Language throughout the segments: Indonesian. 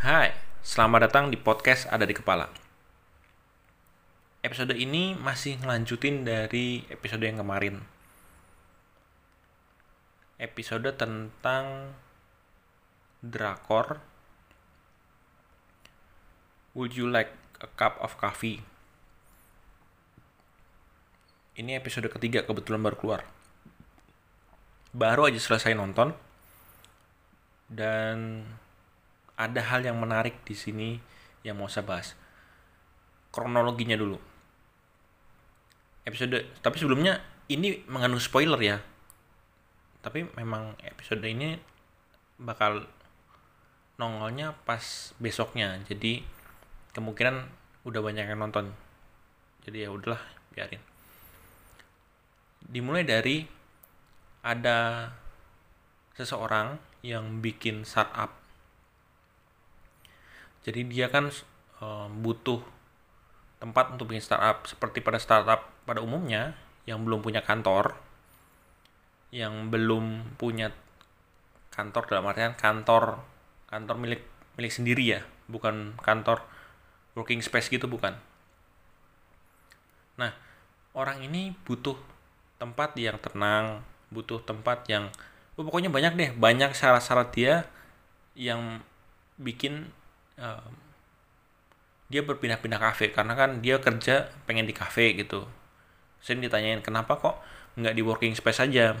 Hai, selamat datang di podcast Ada di Kepala. Episode ini masih ngelanjutin dari episode yang kemarin. Episode tentang drakor. Would you like a cup of coffee? Ini episode ketiga kebetulan baru keluar. Baru aja selesai nonton. Dan ada hal yang menarik di sini yang mau saya bahas. Kronologinya dulu. Episode, tapi sebelumnya ini mengandung spoiler ya. Tapi memang episode ini bakal nongolnya pas besoknya. Jadi kemungkinan udah banyak yang nonton. Jadi ya udahlah, biarin. Dimulai dari ada seseorang yang bikin startup jadi dia kan uh, butuh tempat untuk bikin startup seperti pada startup pada umumnya yang belum punya kantor yang belum punya kantor dalam artian kantor kantor milik milik sendiri ya bukan kantor working space gitu bukan. Nah orang ini butuh tempat yang tenang butuh tempat yang oh, pokoknya banyak deh banyak syarat-syarat dia yang bikin dia berpindah-pindah kafe karena kan dia kerja pengen di kafe gitu. Saya ditanyain kenapa kok nggak di working space aja?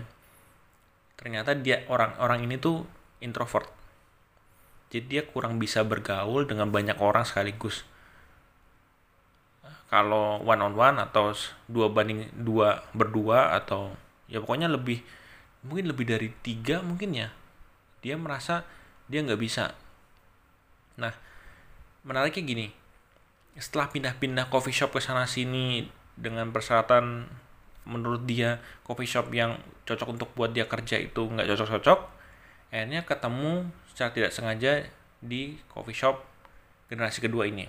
Ternyata dia orang-orang ini tuh introvert. Jadi dia kurang bisa bergaul dengan banyak orang sekaligus. Kalau one on one atau dua banding dua berdua atau ya pokoknya lebih mungkin lebih dari tiga mungkin ya dia merasa dia nggak bisa. Nah menariknya gini setelah pindah-pindah coffee shop ke sana sini dengan persyaratan menurut dia coffee shop yang cocok untuk buat dia kerja itu nggak cocok-cocok akhirnya ketemu secara tidak sengaja di coffee shop generasi kedua ini.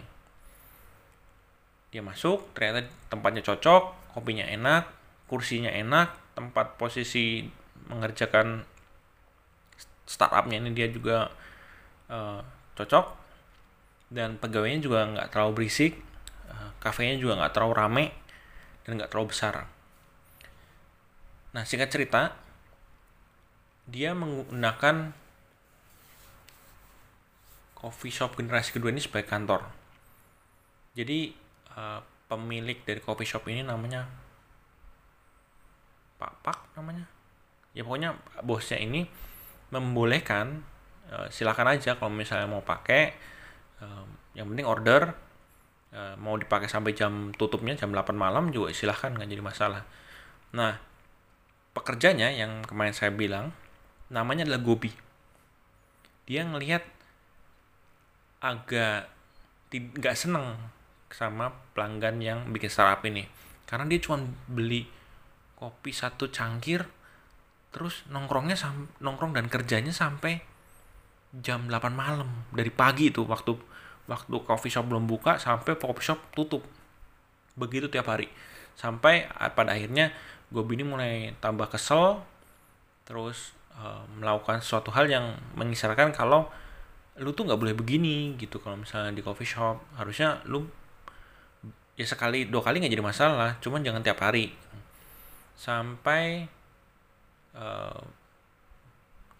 Dia masuk ternyata tempatnya cocok kopinya enak kursinya enak tempat posisi mengerjakan startupnya ini dia juga uh, cocok dan pegawainya juga nggak terlalu berisik uh, kafenya juga nggak terlalu rame dan nggak terlalu besar. Nah singkat cerita dia menggunakan coffee shop generasi kedua ini sebagai kantor. Jadi uh, pemilik dari coffee shop ini namanya Pak Pak namanya. Ya pokoknya bosnya ini membolehkan uh, silakan aja kalau misalnya mau pakai yang penting order. Uh, mau dipakai sampai jam tutupnya jam 8 malam juga silahkan nggak jadi masalah. Nah pekerjanya yang kemarin saya bilang namanya adalah Gobi. Dia ngelihat agak nggak seneng sama pelanggan yang bikin startup ini. Karena dia cuma beli kopi satu cangkir terus nongkrongnya nongkrong dan kerjanya sampai jam 8 malam dari pagi itu waktu waktu coffee shop belum buka sampai coffee shop tutup. Begitu tiap hari. Sampai ah, pada akhirnya gue bini mulai tambah kesel terus uh, melakukan suatu hal yang mengisarkan kalau lu tuh nggak boleh begini gitu. Kalau misalnya di coffee shop harusnya lu ya sekali dua kali nggak jadi masalah cuman jangan tiap hari. Sampai uh,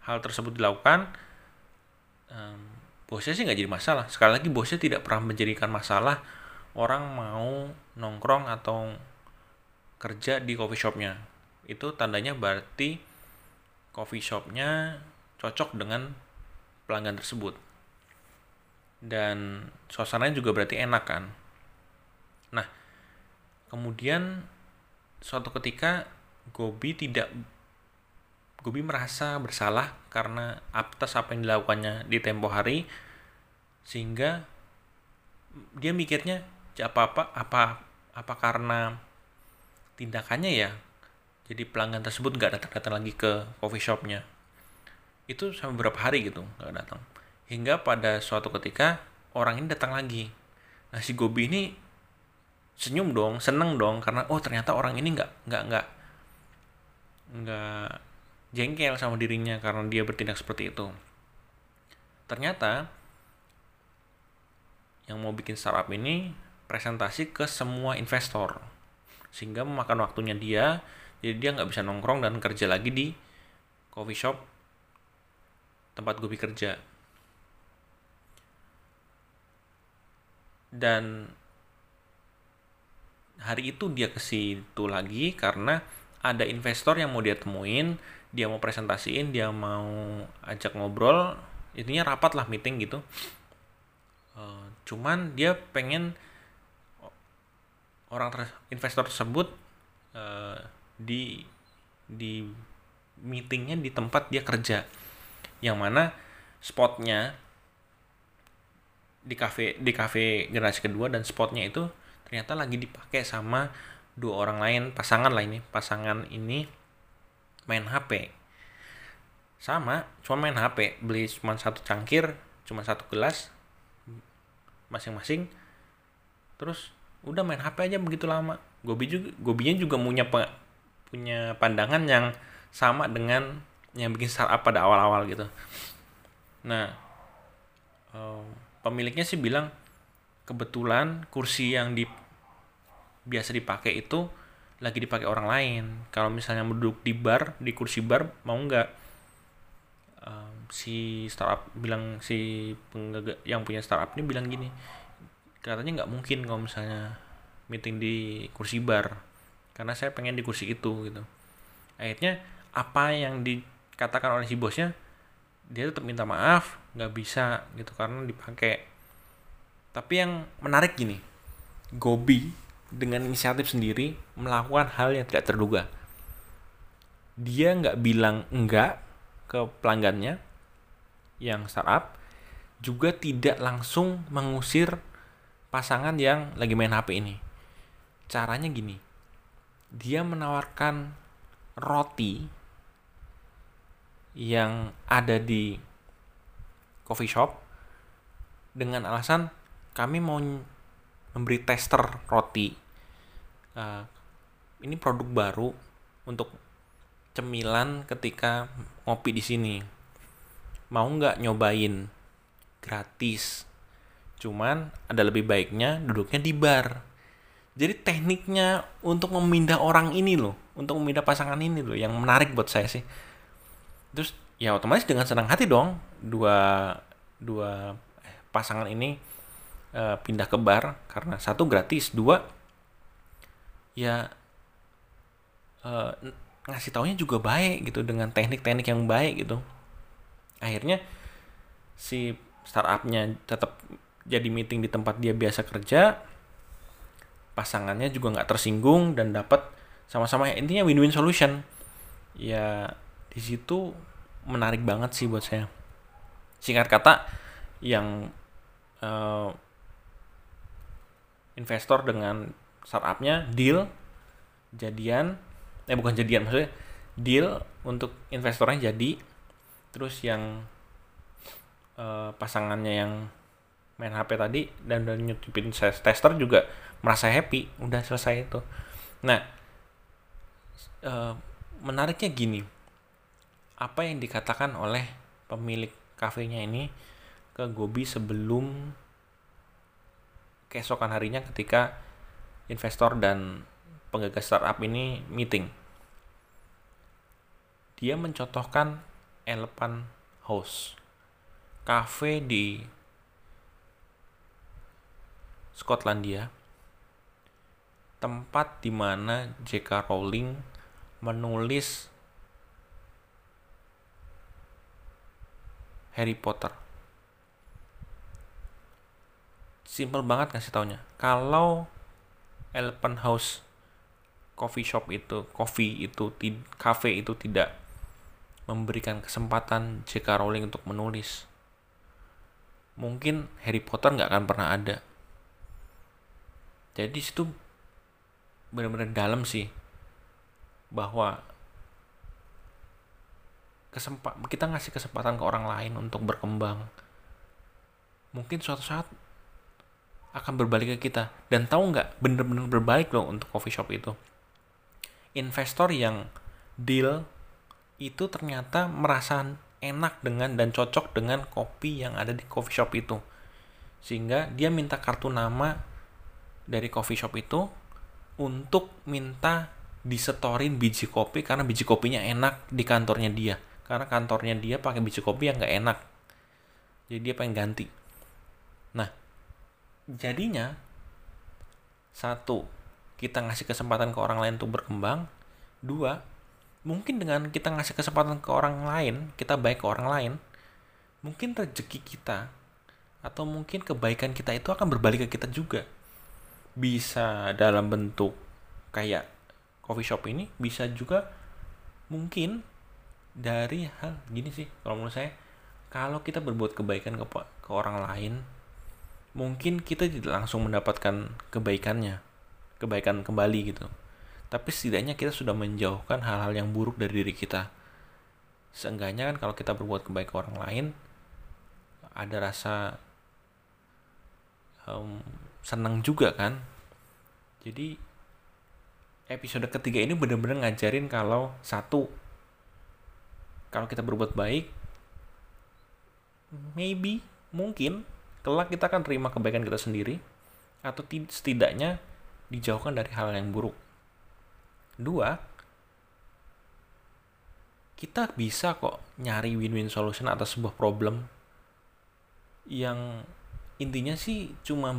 hal tersebut dilakukan um, bosnya sih nggak jadi masalah. Sekali lagi bosnya tidak pernah menjadikan masalah orang mau nongkrong atau kerja di coffee shopnya. Itu tandanya berarti coffee shopnya cocok dengan pelanggan tersebut. Dan suasananya juga berarti enak kan? Nah kemudian suatu ketika Gobi tidak Gobi merasa bersalah karena atas apa yang dilakukannya di tempo hari sehingga dia mikirnya apa apa apa apa karena tindakannya ya? Jadi pelanggan tersebut nggak datang datang lagi ke coffee shopnya. Itu sampai beberapa hari gitu nggak datang. Hingga pada suatu ketika orang ini datang lagi. Nah si Gobi ini senyum dong seneng dong karena oh ternyata orang ini nggak nggak nggak nggak jengkel sama dirinya karena dia bertindak seperti itu. Ternyata yang mau bikin startup ini presentasi ke semua investor sehingga memakan waktunya dia jadi dia nggak bisa nongkrong dan kerja lagi di coffee shop tempat gue bekerja dan hari itu dia ke situ lagi karena ada investor yang mau dia temuin dia mau presentasiin dia mau ajak ngobrol intinya rapat lah meeting gitu. Uh, cuman dia pengen orang ter investor tersebut uh, di di meetingnya di tempat dia kerja. Yang mana spotnya di cafe di cafe generasi kedua dan spotnya itu ternyata lagi dipakai sama dua orang lain pasangan lah ini pasangan ini main HP sama cuma main HP beli cuma satu cangkir cuma satu gelas masing-masing. Terus udah main HP aja begitu lama. Gobi juga Gobinya juga punya punya pandangan yang sama dengan yang bikin startup pada awal-awal gitu. Nah pemiliknya sih bilang kebetulan kursi yang di biasa dipakai itu lagi dipakai orang lain. Kalau misalnya duduk di bar di kursi bar mau nggak? Um, si startup bilang si yang punya startup ini bilang gini katanya nggak mungkin kalau misalnya meeting di kursi bar karena saya pengen di kursi itu gitu. Akhirnya apa yang dikatakan oleh si bosnya dia tetap minta maaf nggak bisa gitu karena dipakai. Tapi yang menarik gini Gobi dengan inisiatif sendiri melakukan hal yang tidak terduga. Dia nggak bilang enggak ke pelanggannya yang startup juga tidak langsung mengusir pasangan yang lagi main HP ini. Caranya gini dia menawarkan roti yang ada di coffee shop dengan alasan kami mau memberi tester roti. Uh, ini produk baru untuk cemilan ketika ngopi di sini. Mau nggak nyobain? Gratis. Cuman ada lebih baiknya duduknya di bar. Jadi tekniknya untuk memindah orang ini loh, untuk memindah pasangan ini loh, yang menarik buat saya sih terus ya otomatis dengan senang hati dong dua dua eh, pasangan ini uh, pindah ke bar karena satu gratis dua ya uh, ngasih taunya juga baik gitu dengan teknik-teknik yang baik gitu. Akhirnya si startupnya tetap jadi meeting di tempat dia biasa kerja pasangannya juga nggak tersinggung dan dapat sama-sama intinya win-win solution. Ya di situ menarik banget sih buat saya. Singkat kata yang uh, investor dengan startupnya deal jadian eh bukan jadian maksudnya deal untuk investornya jadi terus yang uh, pasangannya yang main HP tadi dan dan nyutupin tester juga merasa happy udah selesai itu. Nah uh, menariknya gini apa yang dikatakan oleh pemilik kafenya ini ke Gobi sebelum keesokan harinya ketika investor dan penggagas startup ini meeting. Dia mencontohkan Elephant House, cafe di Skotlandia, tempat di mana J.K. Rowling menulis Harry Potter. Simple banget ngasih taunya. Kalau Elephant House coffee shop itu, coffee itu, cafe itu tidak memberikan kesempatan J.K. Rowling untuk menulis, mungkin Harry Potter nggak akan pernah ada. Jadi situ benar-benar dalam sih bahwa kesempat kita ngasih kesempatan ke orang lain untuk berkembang mungkin suatu saat akan berbalik ke kita. Dan tahu nggak bener-bener berbalik loh untuk coffee shop itu? Investor yang deal itu ternyata merasa enak dengan dan cocok dengan kopi yang ada di coffee shop itu. Sehingga dia minta kartu nama dari coffee shop itu untuk minta disetorin biji kopi karena biji kopinya enak di kantornya dia. Karena kantornya dia pakai biji kopi yang nggak enak. Jadi dia pengen ganti jadinya satu kita ngasih kesempatan ke orang lain untuk berkembang. Dua mungkin dengan kita ngasih kesempatan ke orang lain kita baik ke orang lain mungkin rezeki kita atau mungkin kebaikan kita itu akan berbalik ke kita juga. Bisa dalam bentuk kayak coffee shop ini bisa juga mungkin dari hal gini sih kalau menurut saya kalau kita berbuat kebaikan ke, ke orang lain mungkin kita tidak langsung mendapatkan kebaikannya kebaikan kembali gitu. Tapi setidaknya kita sudah menjauhkan hal-hal yang buruk dari diri kita. Seenggaknya kan kalau kita berbuat kebaikan ke orang lain ada rasa um, senang juga kan? Jadi episode ketiga ini benar-benar ngajarin kalau satu kalau kita berbuat baik maybe mungkin kelak kita akan terima kebaikan kita sendiri atau setidaknya dijauhkan dari hal yang buruk. Dua, kita bisa kok nyari win-win solution atas sebuah problem yang intinya sih cuma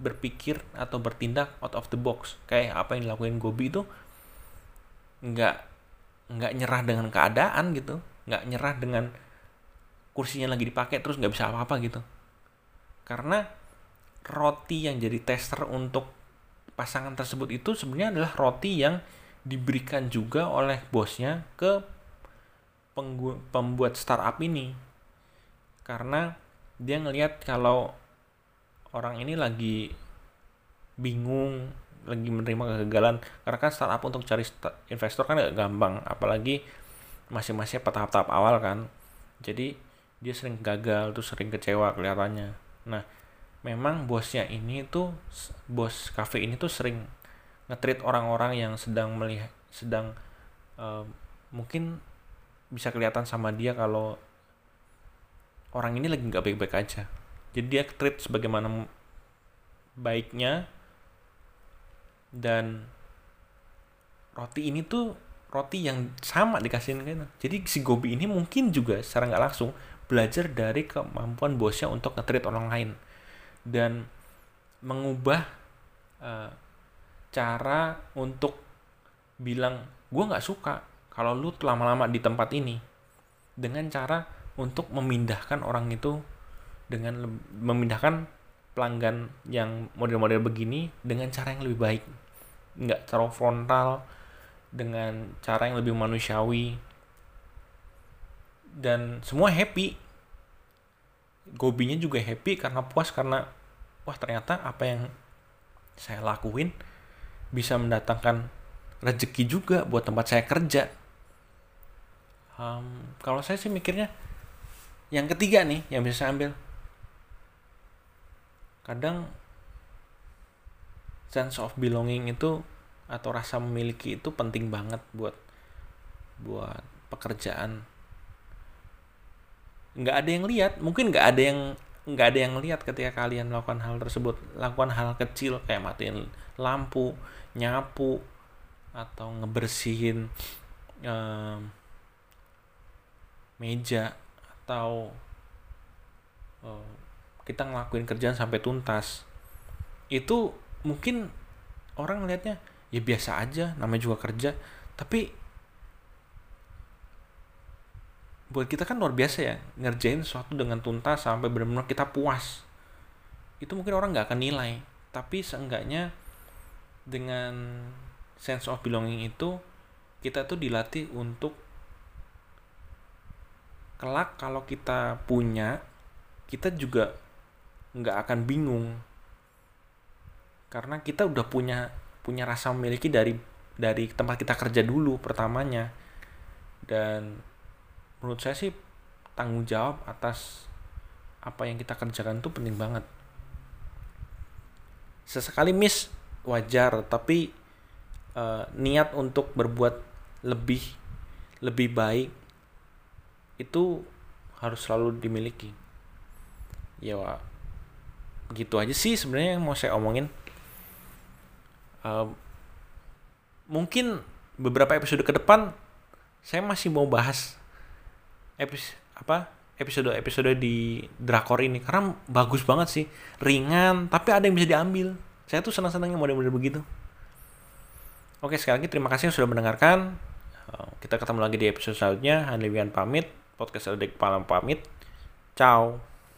berpikir atau bertindak out of the box. Kayak apa yang dilakuin Gobi itu nggak nggak nyerah dengan keadaan gitu nggak nyerah dengan kursinya lagi dipakai terus nggak bisa apa-apa gitu karena roti yang jadi tester untuk pasangan tersebut itu sebenarnya adalah roti yang diberikan juga oleh bosnya ke pembuat startup ini. Karena dia ngelihat kalau orang ini lagi bingung lagi menerima kegagalan karena kan startup untuk cari investor kan gak gampang apalagi masih-masih tahap-tahap awal kan. Jadi dia sering gagal tuh sering kecewa kelihatannya nah memang bosnya ini tuh bos cafe ini tuh sering ngetrit orang-orang yang sedang melihat sedang uh, mungkin bisa kelihatan sama dia kalau orang ini lagi nggak baik-baik aja. Jadi dia treat sebagaimana baiknya dan roti ini tuh roti yang sama dikasihin gitu. Jadi si Gobi ini mungkin juga secara nggak langsung belajar dari kemampuan bosnya untuk ngetrit orang lain. Dan mengubah uh, cara untuk bilang gue nggak suka kalau lu lama-lama di tempat ini. Dengan cara untuk memindahkan orang itu dengan memindahkan pelanggan yang model-model begini dengan cara yang lebih baik. Nggak terlalu frontal dengan cara yang lebih manusiawi dan semua happy gobinya juga happy karena puas karena wah ternyata apa yang saya lakuin bisa mendatangkan rezeki juga buat tempat saya kerja. Um, kalau saya sih mikirnya yang ketiga nih yang bisa saya ambil. Kadang sense of belonging itu atau rasa memiliki itu penting banget buat buat pekerjaan. Nggak ada yang lihat, mungkin nggak ada yang nggak ada yang lihat ketika kalian melakukan hal tersebut. Lakukan hal kecil kayak matiin lampu, nyapu atau ngebersihin um, meja atau um, kita ngelakuin kerjaan sampai tuntas. Itu mungkin orang ngelihatnya ya biasa aja namanya juga kerja. Tapi buat kita kan luar biasa ya ngerjain sesuatu dengan tuntas sampai benar-benar kita puas. Itu mungkin orang nggak akan nilai tapi seenggaknya dengan sense of belonging itu kita tuh dilatih untuk kelak kalau kita punya kita juga nggak akan bingung. Karena kita udah punya punya rasa memiliki dari dari tempat kita kerja dulu pertamanya. Dan menurut saya sih tanggung jawab atas apa yang kita kerjakan itu penting banget. Sesekali miss wajar tapi uh, niat untuk berbuat lebih lebih baik itu harus selalu dimiliki. Ya gitu aja sih sebenarnya yang mau saya omongin. Uh, mungkin beberapa episode ke depan saya masih mau bahas episode apa episode episode di drakor ini. Karena bagus banget sih. Ringan tapi ada yang bisa diambil. Saya tuh senang senangnya model-model begitu. Oke sekali lagi terima kasih yang sudah mendengarkan. Uh, kita ketemu lagi di episode selanjutnya. Handliwian pamit podcast Adik Palam pamit. Ciao